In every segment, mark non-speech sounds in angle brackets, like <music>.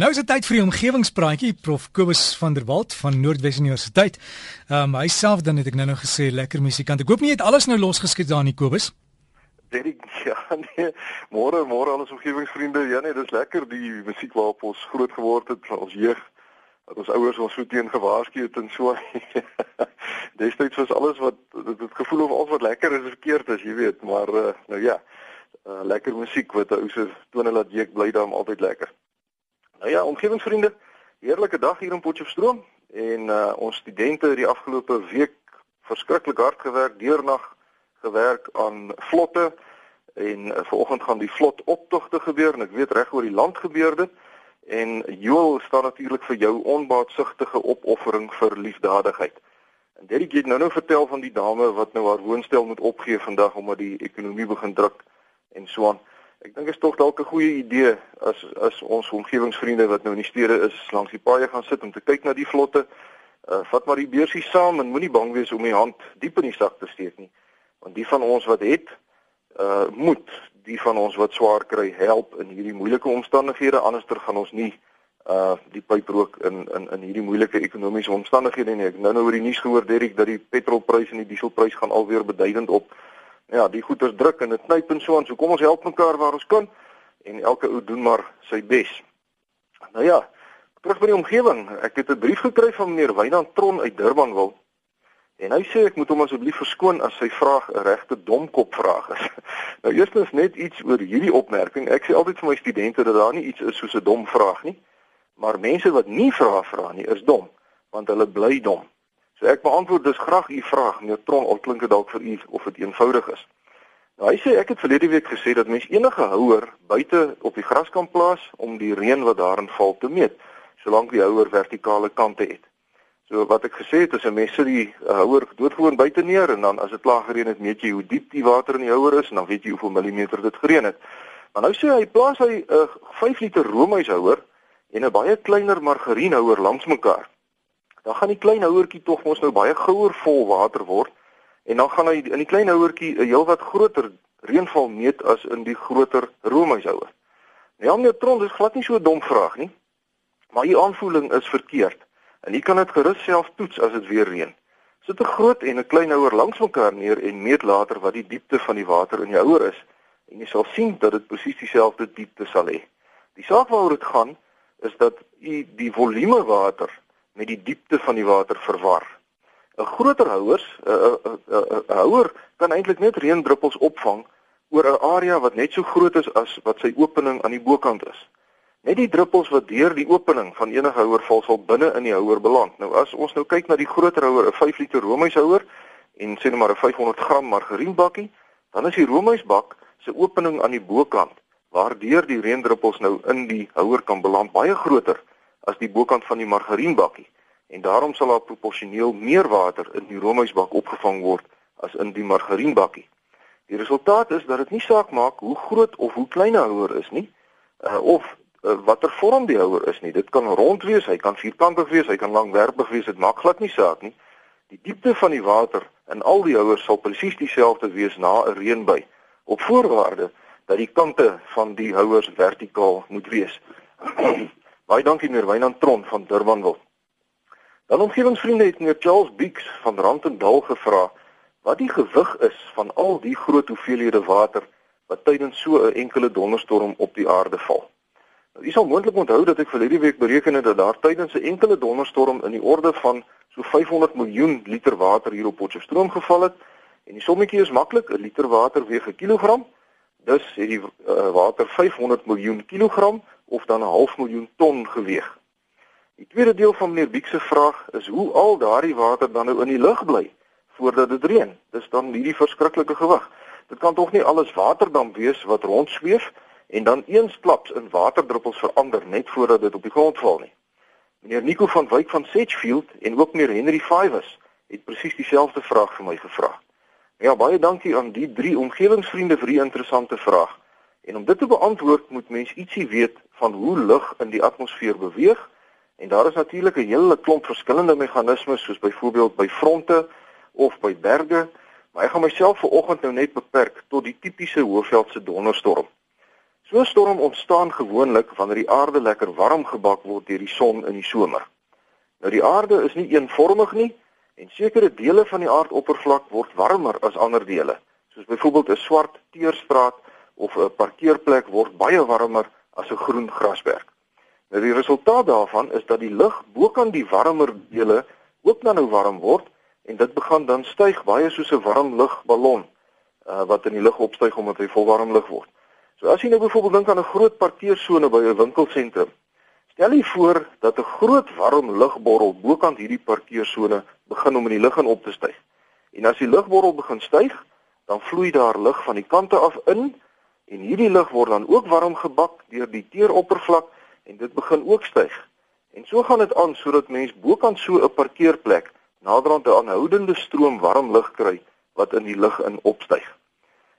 Nou is dit tyd vir die omgewingspraatjie Prof Kobus van der Walt van Noordwes Universiteit. Ehm um, hy self dan het ek nou nou gesê lekker musikant. Ek hoop nie jy het alles nou losgeskiet daar in Kobus. Derek, <laughs> ja nee. Môre môre al ons omgewingsvriende. Ja nee, dis lekker die musiek waarop ons groot geword het ons jeug. Dat ons ouers ons so teen gewaarsku het en so. <laughs> Destyds was alles wat dit gevoel of alles wat lekker is verkeerd is, jy weet, maar uh, nou ja. Uh, lekker musiek wat ou se tone laat jeuk bly dan altyd lekker. Nou ja, omgewingsvriende, heerlike dag hier in Potchefstroom en uh ons studente het die afgelope week verskriklik hard gewerk, deurnag gewerk aan vlotte en uh, vanoggend gaan die vlot optogte gebeur en ek weet reg oor die land gebeur dit en Joel staan natuurlik vir jou onbaatsigtige opoffering vir liefdadigheid. En Derrick het nou nou vertel van die dame wat nou haar woonstel moet opgee vandag omdat die ekonomie begin druk en so aan. Ek dink dit is tog dalk 'n goeie idee as as ons omgewingsvriende wat nou in die stede is langs die paaie gaan sit om te kyk na die vlotte. Uh vat maar die beursie saam en moenie bang wees om die hand diep in die sak te steek nie. Want die van ons wat het, uh moet die van ons wat swaar kry help in hierdie moeilike omstandighede anderster gaan ons nie uh die pyp rook in in in hierdie moeilike ekonomiese omstandighede nie. Ek nou nou oor die nuus gehoor Derek dat die petrolprys en die dieselprys gaan alweer beduidend op ja, die goeders druk en dit knyp en so aan. So kom ons help mekaar waar ons kan en elke ou doen maar sy bes. Nou ja, terug by die omgewing. Ek het 'n brief gekry van meneer Wynand Tron uit Durban wil. En hy sê ek moet hom asseblief verskoon as sy vraag 'n regte domkop vraag is. <laughs> nou eerstens net iets oor hierdie opmerking. Ek sê altyd vir my studente dat daar nie iets is soos 'n dom vraag nie. Maar mense wat nie vra vra nie, is dom, want hulle bly dom. So ek beantwoord dus graag u vraag, meneer Tron, al klink dit dalk vir u of dit eenvoudig is. Nou hy sê ek het verlede week gesê dat mens enige houer buite op die gras kan plaas om die reën wat daarin val te meet, solank die houer vertikale kante het. So wat ek gesê het is 'n mens sit die houer doodgewoon buite neer en dan as dit klaar gereën het, meet jy hoe diep die water in die houer is en dan weet jy hoeveel millimeter dit gereën het. Maar nou sê hy plaas hy 'n uh, 5 liter roomhuishouer en 'n baie kleiner margarienhouer langs mekaar dan gaan die klein houertjie tog mos nou baie gouer vol water word en dan gaan hy in die klein houertjie 'n heelwat groter reënval meet as in die groter roomhuishouer. Ja, meneer Tron, dis glad nie so 'n dom vraag nie. Maar u aanvoeling is verkeerd. En u kan dit gerus self toets as dit weer reën. Sit 'n groot en 'n klein houer langs mekaar neer en meet later wat die diepte van die water in die houer is en jy sal sien dat dit presies dieselfde diepte sal hê. Die saak waaroor dit gaan is dat u die volume water met die diepte van die water verwar. 'n Groter houers, 'n houer kan eintlik net reendruppels opvang oor 'n area wat net so groot is as wat sy opening aan die bokant is. Net die druppels wat deur die opening van enige houer val sal binne in die houer beland. Nou as ons nou kyk na die groter houer, 'n 5 liter roomhuishouer en sê net maar 'n 500 gram margarienbakkie, dan is die roomhuisbak se opening aan die bokant waardeur die reendruppels nou in die houer kan beland baie groter as die bokant van die margarienbakkie en daarom sal daar proporsioneel meer water in die roomhuisbak opgevang word as in die margarienbakkie. Die resultaat is dat dit nie saak maak hoe groot of hoe klein 'n houer is nie, uh, of uh, watter vorm die houer is nie. Dit kan rond wees, hy kan vierkantig wees, hy kan langwerpig wees, dit maak glad nie saak nie. Die diepte van die water in al die houers sal presies dieselfde wees na 'n reënbuy op voorwaarde dat die kante van die houers vertikaal moet wees. Baie dankie meneer Wynand Tron van Durbanville. Dan omgewingsvriende het meneer Charles Beeks van Randendal gevra wat die gewig is van al die groot hoeveelhede water wat tydens so 'n enkele donderstorm op die aarde val. Nou, u sal moontlik onthou dat ek verlede week bereken het dat daar tydens 'n enkele donderstorm in die orde van so 500 miljoen liter water hier op Potchefstroom geval het en die sommetjie is maklik, 'n liter water weeg 'n kilogram. Dus het die uh, water 500 miljoen kilogram of dan 'n half miljoen ton geweg. Die tweede deel van meneer Biek se vraag is hoe al daardie water dan nou in die lug bly voordat dit reën. Dis dan hierdie verskriklike gewig. Dit kan tog nie alles waterdamp wees wat rondsweef en dan eensklaps in waterdruppels verander net voordat dit op die grond val nie. Meneer Nico van Wyk van Sedgefield en ook meneer Henry Fivers het presies dieselfde vraag vir my gevra. Ja, baie dankie aan die drie omgewingsvriende vir die interessante vraag. En om dit te beantwoord moet mens ietsie weet van hoe lug in die atmosfeer beweeg en daar is natuurlik 'n hele klomp verskillende meganismes soos byvoorbeeld by fronte of by berge, maar ek gaan myself vanoggend nou net beperk tot die tipiese Hoëveldse donderstorm. So 'n storm ontstaan gewoonlik wanneer die aarde lekker warm gebak word deur die son in die somer. Nou die aarde is nie eenvormig nie en sekere dele van die aardoppervlak word warmer as ander dele. Soos byvoorbeeld 'n swart teerstraat of 'n parkeerplek word baie warmer as 'n groen grasberg. Nou die resultaat daarvan is dat die lug bokant die warmer dele ook dan nou warm word en dit begin dan styg baie soos 'n warm lugballon uh, wat in die lug opstyg omdat hy vol warm lug word. So as jy nou byvoorbeeld dink aan 'n groot parkeersone by 'n winkelsentrum, stel jy voor dat 'n groot warm lugborrel bokant hierdie parkeersone begin om in die lug in op te styg. En as die lugborrel begin styg, dan vloei daar lug van die kante af in en hierdie lug word dan ook warm gebak deur die teeroppervlak en dit begin ook styg. En so gaan dit aan sodat mens bokant so 'n parkeerplek naderhand 'n aanhoudende stroom warm lug kry wat in die lug in opstyg.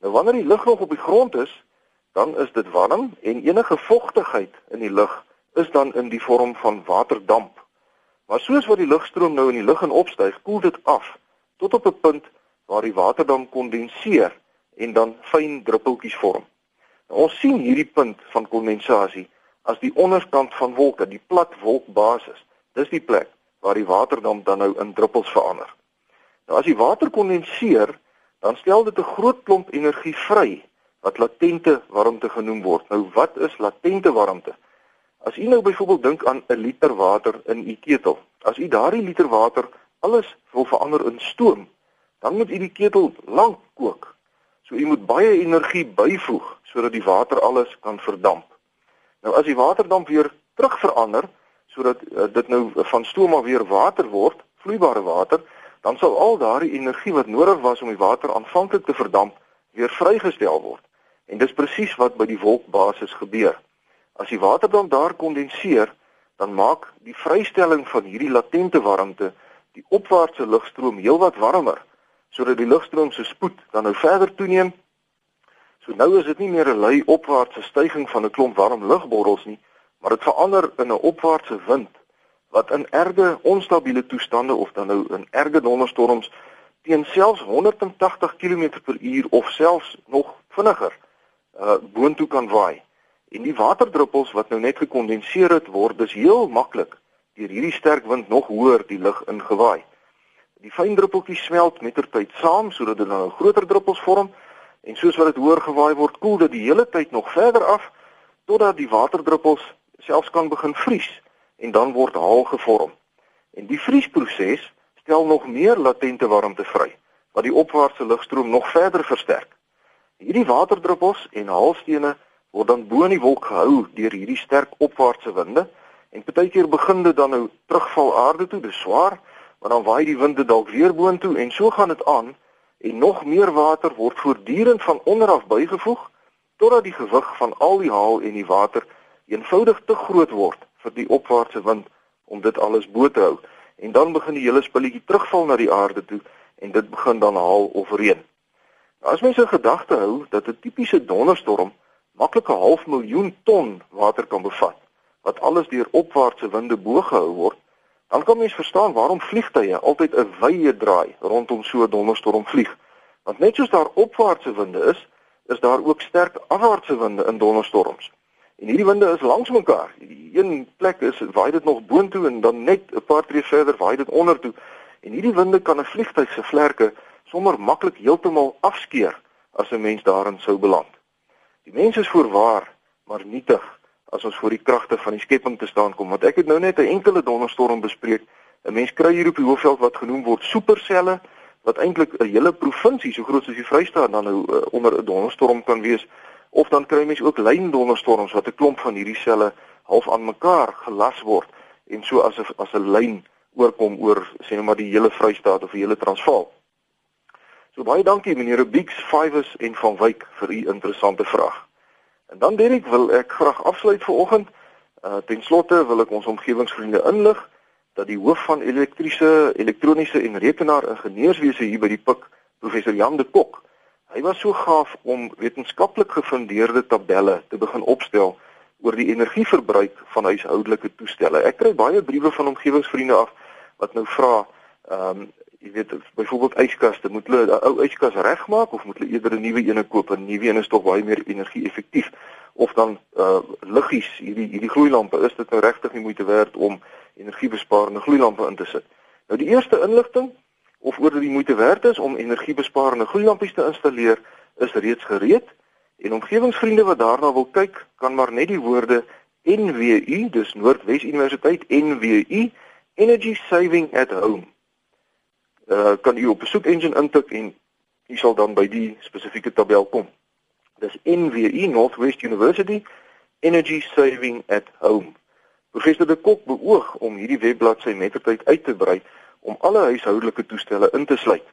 Nou wanneer die lug nog op die grond is, dan is dit warm en enige vogtigheid in die lug is dan in die vorm van waterdamp. Maar soos wat die lugstroom nou in die lug in opstyg, koel dit af tot op 'n punt waar die waterdamp kondenseer en dan fyn druppeltjies vorm. Ons sien hierdie punt van kondensasie as die onderkant van wolke, die plat wolkbasis. Dis die plek waar die waterdamp dan nou in druppels verander. Nou as die water kondenseer, dan stel dit 'n groot klomp energie vry wat latente warmte genoem word. Nou wat is latente warmte? As u nou byvoorbeeld dink aan 'n liter water in u ketel. As u daardie liter water alles wil verander in stoom, dan moet u die ketel lank kook. So u moet baie energie byvoeg sodat die water alles kan verdamp. Nou as die water dan weer terug verander sodat uh, dit nou van stoom af weer water word, vloeibare water, dan sal al daardie energie wat nodig was om die water aanvanklik te verdamp, weer vrygestel word. En dis presies wat by die wolkbasis gebeur. As die water dan daar kondenseer, dan maak die vrystelling van hierdie latente warmte die opwaartse lugstroom heelwat warmer, sodat die lugstroom se spoed dan nou verder toeneem. So nou is dit nie meer 'n lui opwaartse stygings van 'n klomp warm lugborrels nie, maar dit verander in 'n opwaartse wind wat in erge onstabiele toestande of dan nou in erge donderstorms teen selfs 180 km/h of selfs nog vinniger uh boontoe kan waai. En die waterdruppels wat nou net gekondenseer het word, dis heel maklik deur hierdie sterk wind nog hoër die lug ingewaai. Die fyn druppeltjies smelt mettertyd saam sodat dit dan nou groter druppels vorm en soos wat dit hoër gewaai word, koel dit die hele tyd nog verder af totdat die waterdruppels selfs kan begin vries en dan word haal gevorm. En die vriesproses stel nog meer latente warmte vry wat die opwaartse lugstroom nog verder versterk. Hierdie waterdruppels en haalstene word dan bo in die wolk gehou deur hierdie sterk opwaartse winde en partykeer begin dit dan nou terugval aarde toe, dis swaar, maar dan waai die winde dalk weer boontoe en so gaan dit aan en nog meer water word voortdurend van onder af bygevoeg totdat die gewig van al die haal en die water eenvoudig te groot word vir die opwaartse wind om dit alles bo te hou en dan begin die hele spulletjie terugval na die aarde toe en dit begin dan haal of reën. As mens in gedagte hou dat 'n tipiese donderstorm maklik 'n half miljoen ton water kan bevat, wat alles deur opwaartse winde bo gehou word, dan kan mens verstaan waarom vliegtye altyd 'n wye draai rondom so 'n donderstorm vlieg. Want net soos daar opwaartse winde is, is daar ook sterk afwaartse winde in donderstorms. En hierdie winde is langs mekaar. Die een plek is waai dit nog boontoe en dan net 'n paar tree verder waai dit ondertoe. En hierdie winde kan 'n vliegtyg se vlerke sommer maklik heeltemal afskeer as 'n mens daarin sou beland. Die mens is voorwaar, maar nietig as ons voor die kragte van die skepping te staan kom, want ek het nou net 'n enkele donderstorm bespreek. 'n Mens kry hier op die hoofveld wat genoem word superselle wat eintlik 'n hele provinsie so groot soos die Vrystaat dan nou uh, onder 'n donderstorm kan wees of dan kry mens ook lyn donderstorms wat 'n klomp van hierdie selle half aan mekaar gelas word en so as 'n as 'n lyn oorkom oor sê nou maar die hele Vrystaat of die hele Transvaal. So baie dankie meneer Rubix, Fivers en van Wyk vir u interessante vraag. En dan Derek wil ek graag afsluit vir oggend. Uh ten slotte wil ek ons omgewingsvriende inlig dat die hoof van elektriese, elektroniese en rekenaar-ingenieurswese hier by die PIK, professor Jan de Kok, hy was so gaaf om wetenskaplik gefundeerde tabelle te begin opstel oor die energieverbruik van huishoudelike toestelle. Ek kry baie briewe van omgewingsvriende af wat nou vra, ehm um, jy weet byvoorbeeld yskaste, moet hulle 'n ou yskas regmaak of moet hulle eerder 'n nuwe een koop? 'n Nuwe een is tog baie meer energie-effektief. Of dan uh liggies, hierdie hierdie gloeilampe, is dit nou regtig nie moeite werd om energiebesparende gloeilampe in te sit? Nou die eerste inligting of oor dit die moeite werd is om energiebesparende gloeilampies te installeer, is reeds gereed. En omgewingsvriende wat daarna wil kyk, kan maar net die woorde NWU, dis Noordwes Universiteit NWU, Energy Saving at Home uh, kan u op 'n soek engine intik en u sal dan by die spesifieke tabel kom. Dis NWU Northwest University Energy Saving at Home. Professor De Kok beoog om hierdie webbladsy mettertyd uit te brei om alle huishoudelike toestelle in te sluit.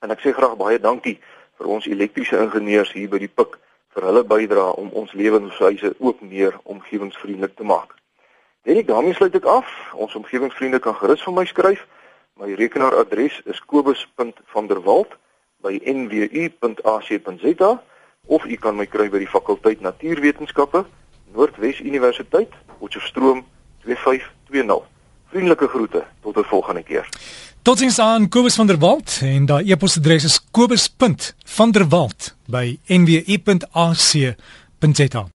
En ek sê graag baie dankie vir ons elektriese ingenieurs hier by die PIK vir hulle bydrae om ons lewenswyse ook meer omgewingsvriendelik te maak. Net daarmee sluit ek af. Ons omgewingsvriende kan gerus vir my skryf. My rekenaaradres is kobus.vanderwalt@nwu.ac.za of u kan my kry by die fakulteit Natuurwetenskappe, Noordwes Universiteit, Potchefstroom 2520. Vriendelike groete tot 'n volgende keer. Totsiens aan Kobus van der Walt en daai e-posadres is kobus.vanderwalt@nwu.ac.za.